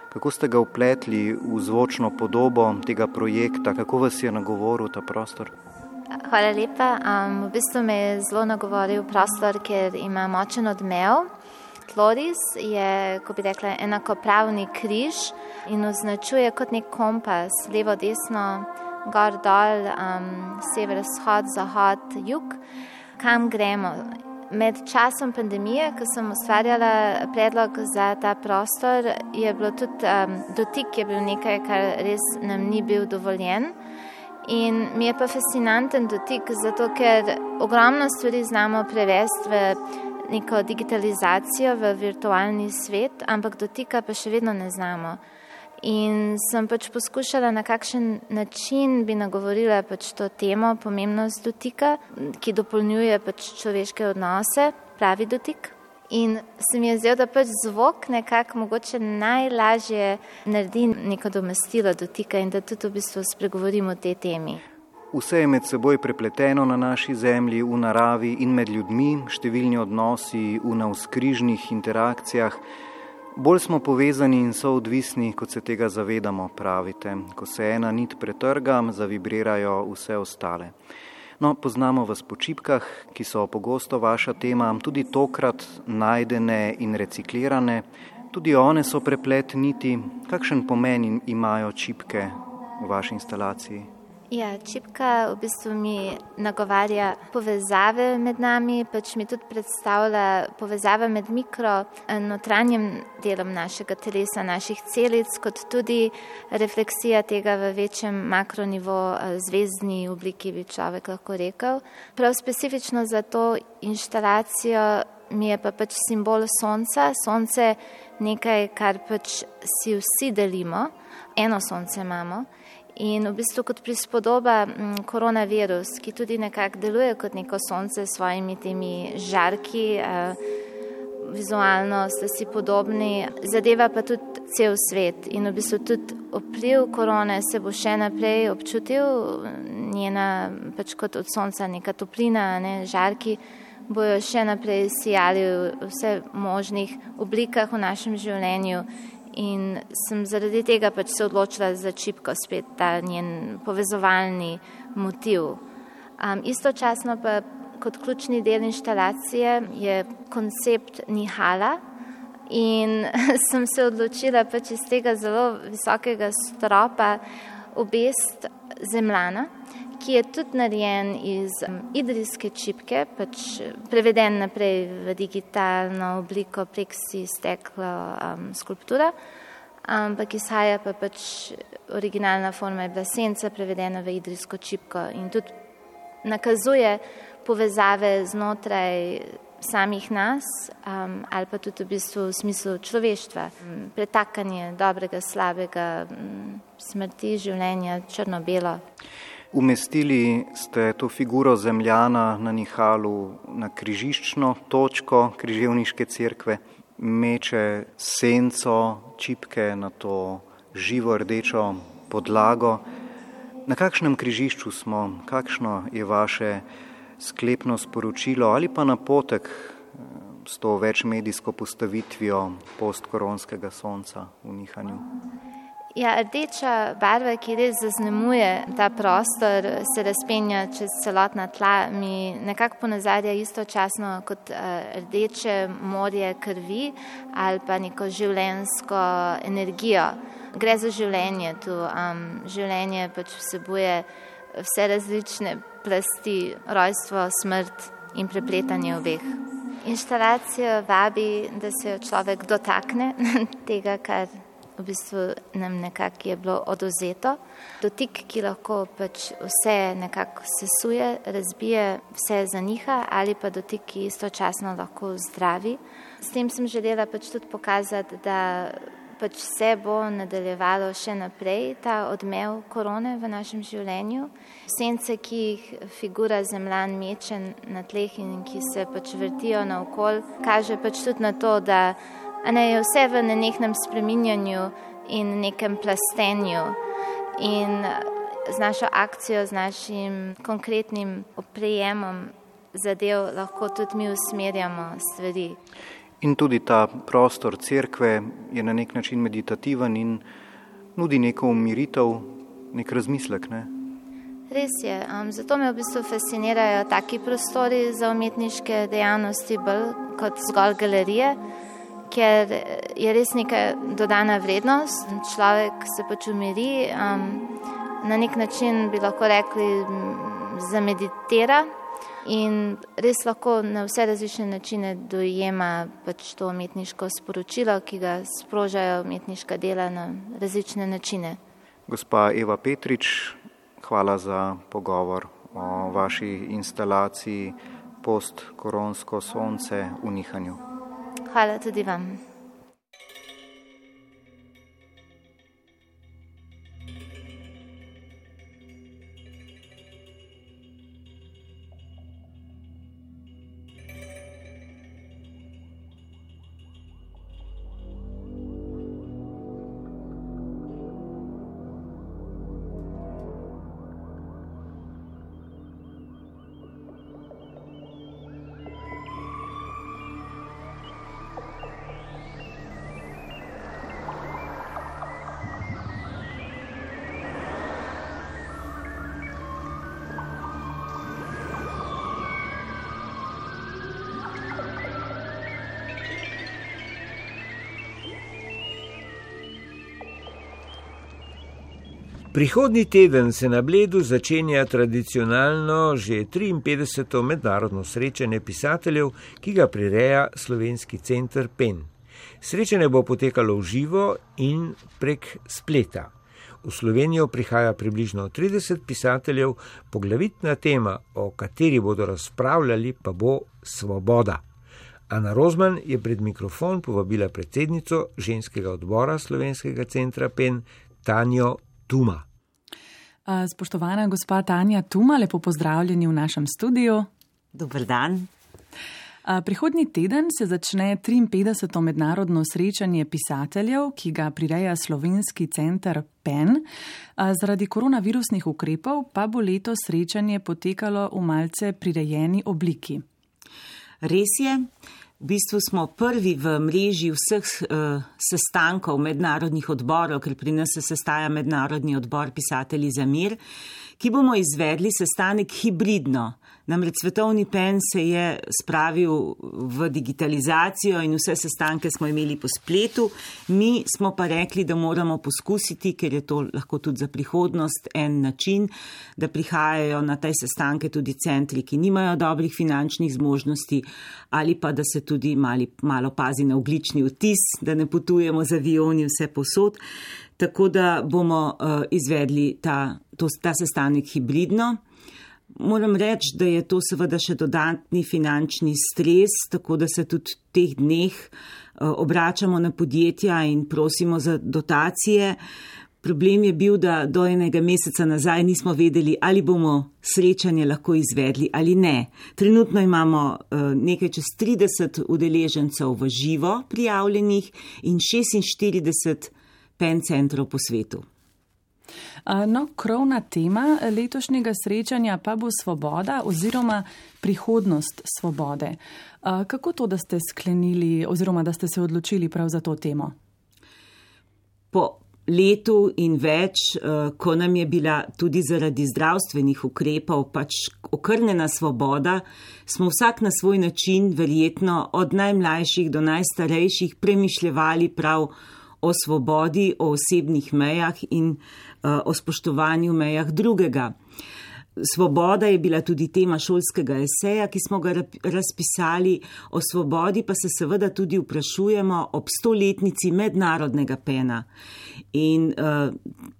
kako ste ga upletli v zvočno podobo tega projekta, kako vas je nagovoril ta prostor. Hvala lepa. Um, v bistvu me je zelo nagovoril prostor, ker ima močen odmev. Tloris je, ko bi rekla, enakopravni križ in označuje kot nek kompas, levo, desno, gor, dol, um, sever, vzhod, zahod, jug, kam gremo. Med časom pandemije, ko sem ustvarjala predlog za ta prostor, je bilo tudi um, dotik, je bil nekaj, kar res nam ni bil dovoljen. In mi je pa fascinanten dotik, zato ker ogromno stvari znamo prevesti v neko digitalizacijo, v virtualni svet, ampak dotika pa še vedno ne znamo. In sem pač poskušala, na kakšen način bi nagovorila pač to temo, pomembnost dotika, ki dopolnjuje pač človeške odnose, pravi dotik. In se mi je zdelo, da pač zvok nekako mogoče najlažje naredi neko domestilo dotika in da tudi v bistvu spregovorimo o tej temi. Vse je med seboj prepleteno na naši zemlji, v naravi in med ljudmi, številni odnosi v navskrižnih interakcijah. Bolj smo povezani in so odvisni, kot se tega zavedamo, pravite. Ko se ena nit pretrga, zavibrirajo vse ostale. No, poznamo vas po čipkah, ki so pogosto vaša tema, tudi tokrat najdene in reciklirane. Tudi one so preplet niti. Kakšen pomen imajo čipke v vaši instalaciji? Ja, čipka v bistvu mi nagovarja povezave med nami, pač mi tudi predstavlja povezave med mikro in notranjim delom našega telesa, naših celic, kot tudi refleksija tega v večjem makronivo, zvezdni obliki, bi človek lahko rekel. Prav specifično za to inštalacijo mi je pa pač simbol sonca. Sonce nekaj, kar pač si vsi delimo, eno sonce imamo. In v bistvu kot prispodoba mm, koronavirus, ki tudi nekako deluje kot neko sonce s svojimi temi žarki, eh, vizualno ste si podobni, zadeva pa tudi cel svet. In v bistvu tudi vpliv korone se bo še naprej občutil, njena pač kot od sonca neka toplina, ne, žarki bojo še naprej sijali v vse možnih oblikah v našem življenju in sem zaradi tega pač se odločila za čipko, spet ta njen povezovalni motiv. Um, istočasno pa kot ključni del inštalacije je koncept Nihala in sem se odločila pač iz tega zelo visokega stropa obest zemljana ki je tudi narejen iz idrijske čipke, pač preveden naprej v digitalno obliko prek si steklo um, skulptura, ampak izhaja pa pač originalna forma je bila senca prevedena v idrijsko čipko in tudi nakazuje povezave znotraj samih nas um, ali pa tudi v bistvu v smislu človeštva, um, pretakanje dobrega, slabega, um, smrti, življenja, črno-belo. Umestili ste to figuro zemljana na Nihalu na križiščno točko križevniške cerkve, meče senco, čipke na to živo rdečo podlago. Na kakšnem križišču smo, kakšno je vaše sklepno sporočilo ali pa napotek eh, s to večmedijsko postavitvijo postkoronskega sonca v Nihanju? Ja, rdeča barva, ki res zaznamuje ta prostor, se razpenja čez celotna tla, mi nekako ponazarja istočasno kot uh, rdeče morje krvi ali pa neko življensko energijo. Gre za življenje tu, um, življenje pač vsebuje vse različne plasti, rojstvo, smrt in prepletanje obeh. Inštalacijo vabi, da se človek dotakne tega, kar v bistvu nam nekako je bilo oduzeto. Dotik, ki lahko pač vse nekako sesuje, razbije, vse zaniha, ali pa dotik, ki istočasno lahko zdravi. S tem sem želela pač tudi pokazati, da pač se bo nadaljevalo še naprej ta odmev korone v našem življenju. Sence, ki jih figura zemljan meče na tleh in ki se pač vrtijo naokol, kaže pač tudi na to, da ne, je vse v nenehnem spreminjanju in nekem plastenju. In z našo akcijo, z našim konkretnim oprijemom zadev lahko tudi mi usmerjamo stvari. In tudi ta prostor cerkve je na nek način meditativen in nudi neko umiritev, nek razmislek. Ne? Res je, um, zato me v bistvu fascinirajo taki prostori za umetniške dejavnosti, bolj kot zgolj galerije, ker je res neka dodana vrednost. Človek se pač umiri, um, na nek način bi lahko rekli, zameditira in res lahko na vse različne načine dojema pač to umetniško sporočilo, ki ga sprožajo umetniška dela na različne načine. Gospa Eva Petrič, hvala za pogovor o vaši instalaciji Post-koronsko sonce v Nihanju. Hvala tudi vam. Prihodnji teden se na Bledu začenja tradicionalno že 53. mednarodno srečanje pisateljev, ki ga prireja slovenski center PEN. Srečanje bo potekalo v živo in prek spleta. V Slovenijo prihaja približno 30 pisateljev, poglavitna tema, o kateri bodo razpravljali, pa bo svoboda. Ana Rozman je pred mikrofon povabila predsednico ženskega odbora slovenskega centra PEN Tanjo Tuma. Spoštovana gospa Tanja Tuma, lepo pozdravljeni v našem studiu. Dobr dan. Prihodnji teden se začne 53. mednarodno srečanje pisateljev, ki ga prireja slovenski center PEN. Zaradi koronavirusnih ukrepov pa bo leto srečanje potekalo v malce prirejeni obliki. Res je. V bistvu smo prvi v mreži vseh uh, sestankov mednarodnih odborov, ker pri nas se sestaja mednarodni odbor pisatelji za mir, ki bomo izvedli sestanek hibridno. Namreč svetovni pen se je spravil v digitalizacijo in vse sestanke smo imeli po spletu. Mi smo pa rekli, da moramo poskusiti, ker je to lahko tudi za prihodnost en način, da prihajajo na te sestanke tudi centri, ki nimajo dobrih finančnih zmožnosti ali pa da se tudi mali, malo pazi na oglični vtis, da ne potujemo z avioni vse posod. Tako da bomo uh, izvedli ta, to, ta sestanek hibridno. Moram reči, da je to seveda še dodatni finančni stres, tako da se tudi v teh dneh eh, obračamo na podjetja in prosimo za dotacije. Problem je bil, da do enega meseca nazaj nismo vedeli, ali bomo srečanje lahko izvedli ali ne. Trenutno imamo eh, nekaj čez 30 udeležencev v živo prijavljenih in 46 pen centrov po svetu. No, krovna tema letošnjega srečanja pa bo svoboda oziroma prihodnost svobode. Kako to, da ste sklenili oziroma da ste se odločili prav za to temo? Po letu in več, ko nam je bila tudi zaradi zdravstvenih ukrepov pač okrnjena svoboda, smo vsak na svoj način, verjetno od najmlajših do najstarejših, premišljevali prav o svobodi, o osebnih mejah in uh, o spoštovanju mejah drugega. Svoboda je bila tudi tema šolskega eseja, ki smo ga razpisali, o svobodi pa se seveda tudi vprašujemo ob stoletnici mednarodnega pena. In uh,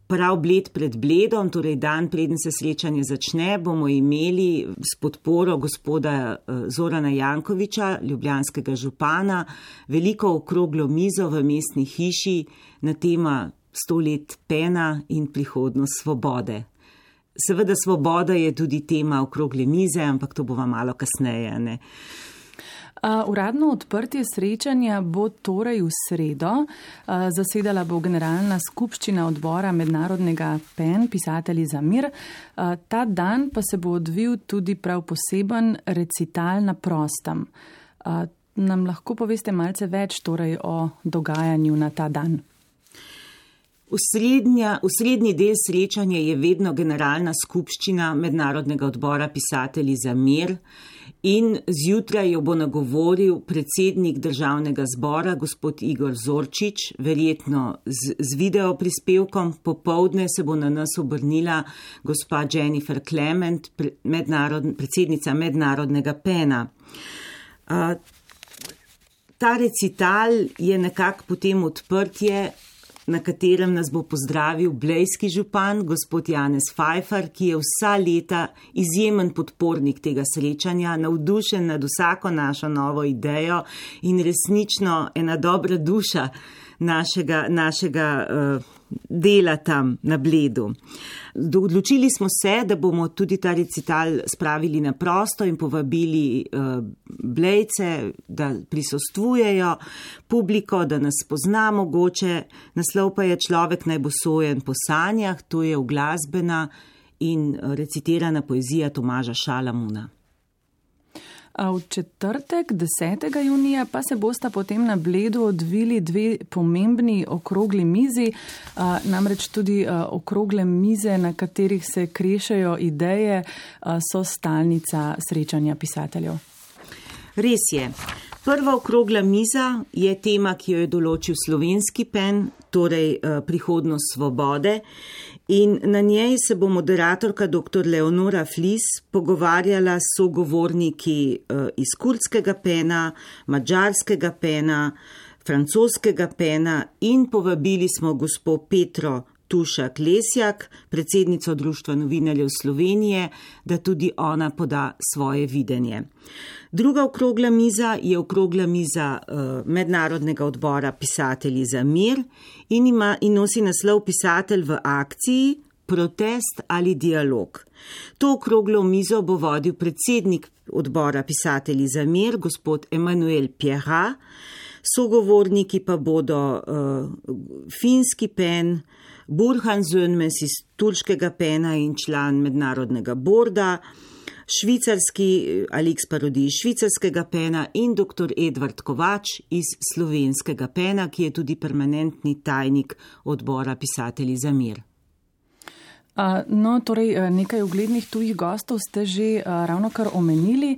prav bled pred bledom, torej dan preden se srečanje začne, bomo imeli s podporo gospoda uh, Zorana Jankoviča, ljubljanskega župana, veliko okroglo mizo v mestni hiši na tema sto let pena in prihodnost svobode. Seveda, svoboda je tudi tema okrogle mize, ampak to bova malo kasneje. Ne? Uradno odprtje srečanja bo torej v sredo. Zasedala bo generalna skupščina odbora mednarodnega PEN, pisatelji za mir. Ta dan pa se bo odvil tudi prav poseben recital na prostem. Nam lahko poveste malce več torej o dogajanju na ta dan? Usrednji del srečanja je vedno generalna skupščina Mednarodnega odbora pisatelji za mir in zjutraj jo bo nagovoril predsednik državnega zbora, gospod Igor Zorčič, verjetno z, z video prispevkom. Popovdne se bo na nas obrnila gospa Jennifer Clement, mednarod, predsednica Mednarodnega pena. Uh, ta recital je nekako potem odprtje na katerem nas bo pozdravil blejski župan, gospod Janez Pfeiffer, ki je vsa leta izjemen podpornik tega srečanja, navdušen nad vsako našo novo idejo in resnično ena dobra duša našega, našega uh, dela tam na Bledu. Odločili smo se, da bomo tudi ta recital spravili na prosto in povabili uh, blejce, da prisostvujejo, publiko, da nas pozna mogoče. Naslov pa je človek naj bo sojen po sanjah, to je uglasbena in recitirana poezija Tomaža Šalamuna. V četrtek, 10. junija, pa se bosta potem na Bledu odvili dve pomembni okrogli mizi, namreč tudi okrogle mize, na katerih se krešajo ideje, so stalnica srečanja pisateljev. Res je. Prva okrogla miza je tema, ki jo je določil slovenski pen, torej prihodnost svobode. In na njej se bo moderatorka dr. Leonora Flis pogovarjala s sogovorniki eh, iz kurdskega pena, mađarskega pena, francoskega pena in povabili smo gospod Petro Tuša Klesjak, predsednico Društva novinarjev Slovenije, da tudi ona poda svoje videnje. Druga okrogla miza je okrogla miza uh, Mednarodnega odbora pisatelji za mir in, ima, in nosi naslov Pisatelj v akciji, protest ali dialog. To okroglo mizo bo vodil predsednik odbora pisatelji za mir, gospod Emanuel Pierra, sogovorniki pa bodo uh, finski pen, Burhan Zönmes iz turškega pena in član mednarodnega borda, švicarski Alex Parodi iz švicarskega pena in dr. Edvard Kovač iz slovenskega pena, ki je tudi permanentni tajnik odbora pisatelji za mir. No, torej, nekaj uglednih tujih gostov ste že ravno kar omenili,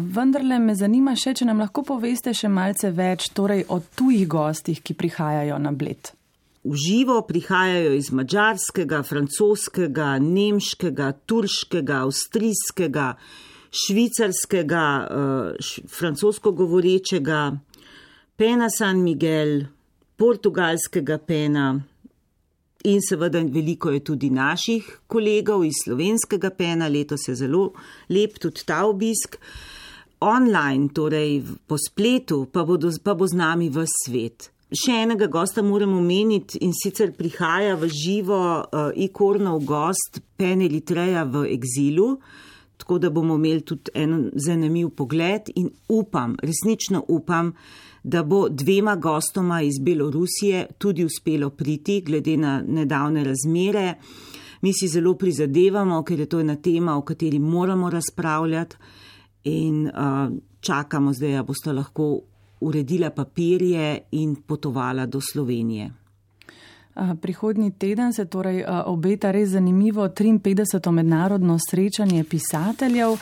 vendarle me zanima še, če nam lahko poveste še malce več torej, o tujih gostih, ki prihajajo na bled v živo prihajajo iz mačarskega, francoskega, nemškega, turškega, avstrijskega, švicarskega, š, francosko govorečega, pena San Miguel, portugalskega pena. In seveda veliko je tudi naših kolegov iz slovenskega pena, letos je zelo lep tudi ta obisk. Online, torej po spletu, pa, bodo, pa bo z nami v svet. Še enega gosta moram omeniti in sicer prihaja v živo uh, ikornov gost Peneli Treja v egzilu, tako da bomo imeli tudi en zanimiv pogled in upam, resnično upam, da bo dvema gostoma iz Belorusije tudi uspelo priti, glede na nedavne razmere. Mi si zelo prizadevamo, ker je to ena tema, o kateri moramo razpravljati in uh, čakamo zdaj, da boste lahko uredila papirje in potovala do Slovenije. Prihodnji teden se torej obeta res zanimivo 53. mednarodno srečanje pisateljev.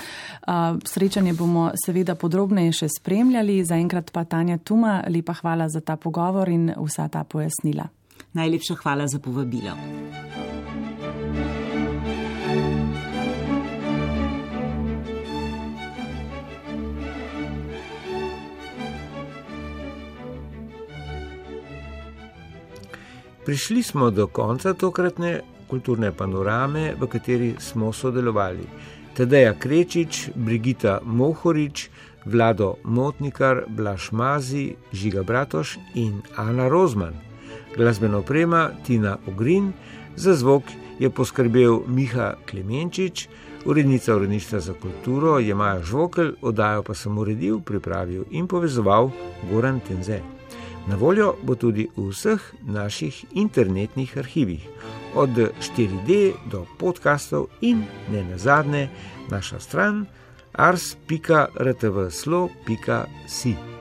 Srečanje bomo seveda podrobneje še spremljali. Zaenkrat pa Tanja Tuma, lepa hvala za ta pogovor in vsa ta pojasnila. Najlepša hvala za povabilo. Prišli smo do konca tokratne kulturne panorame, v kateri smo sodelovali. Tadeja Krečič, Brigita Mohorič, Vlado Motnikar, Blaž Mazi, Žiga Bratoš in Ana Rozman. Glasbeno oprema Tina Ogrin, za zvok je poskrbel Miha Klemenčič, urednica uredništva za kulturo je Maja Žvokel, oddajo pa sem uredil, pripravil in povezoval Goran Tenze. Na voljo bo tudi v vseh naših internetnih arhivih, od 4D do podkastov in ne nazadnje naša stran ars.rtvslo.si.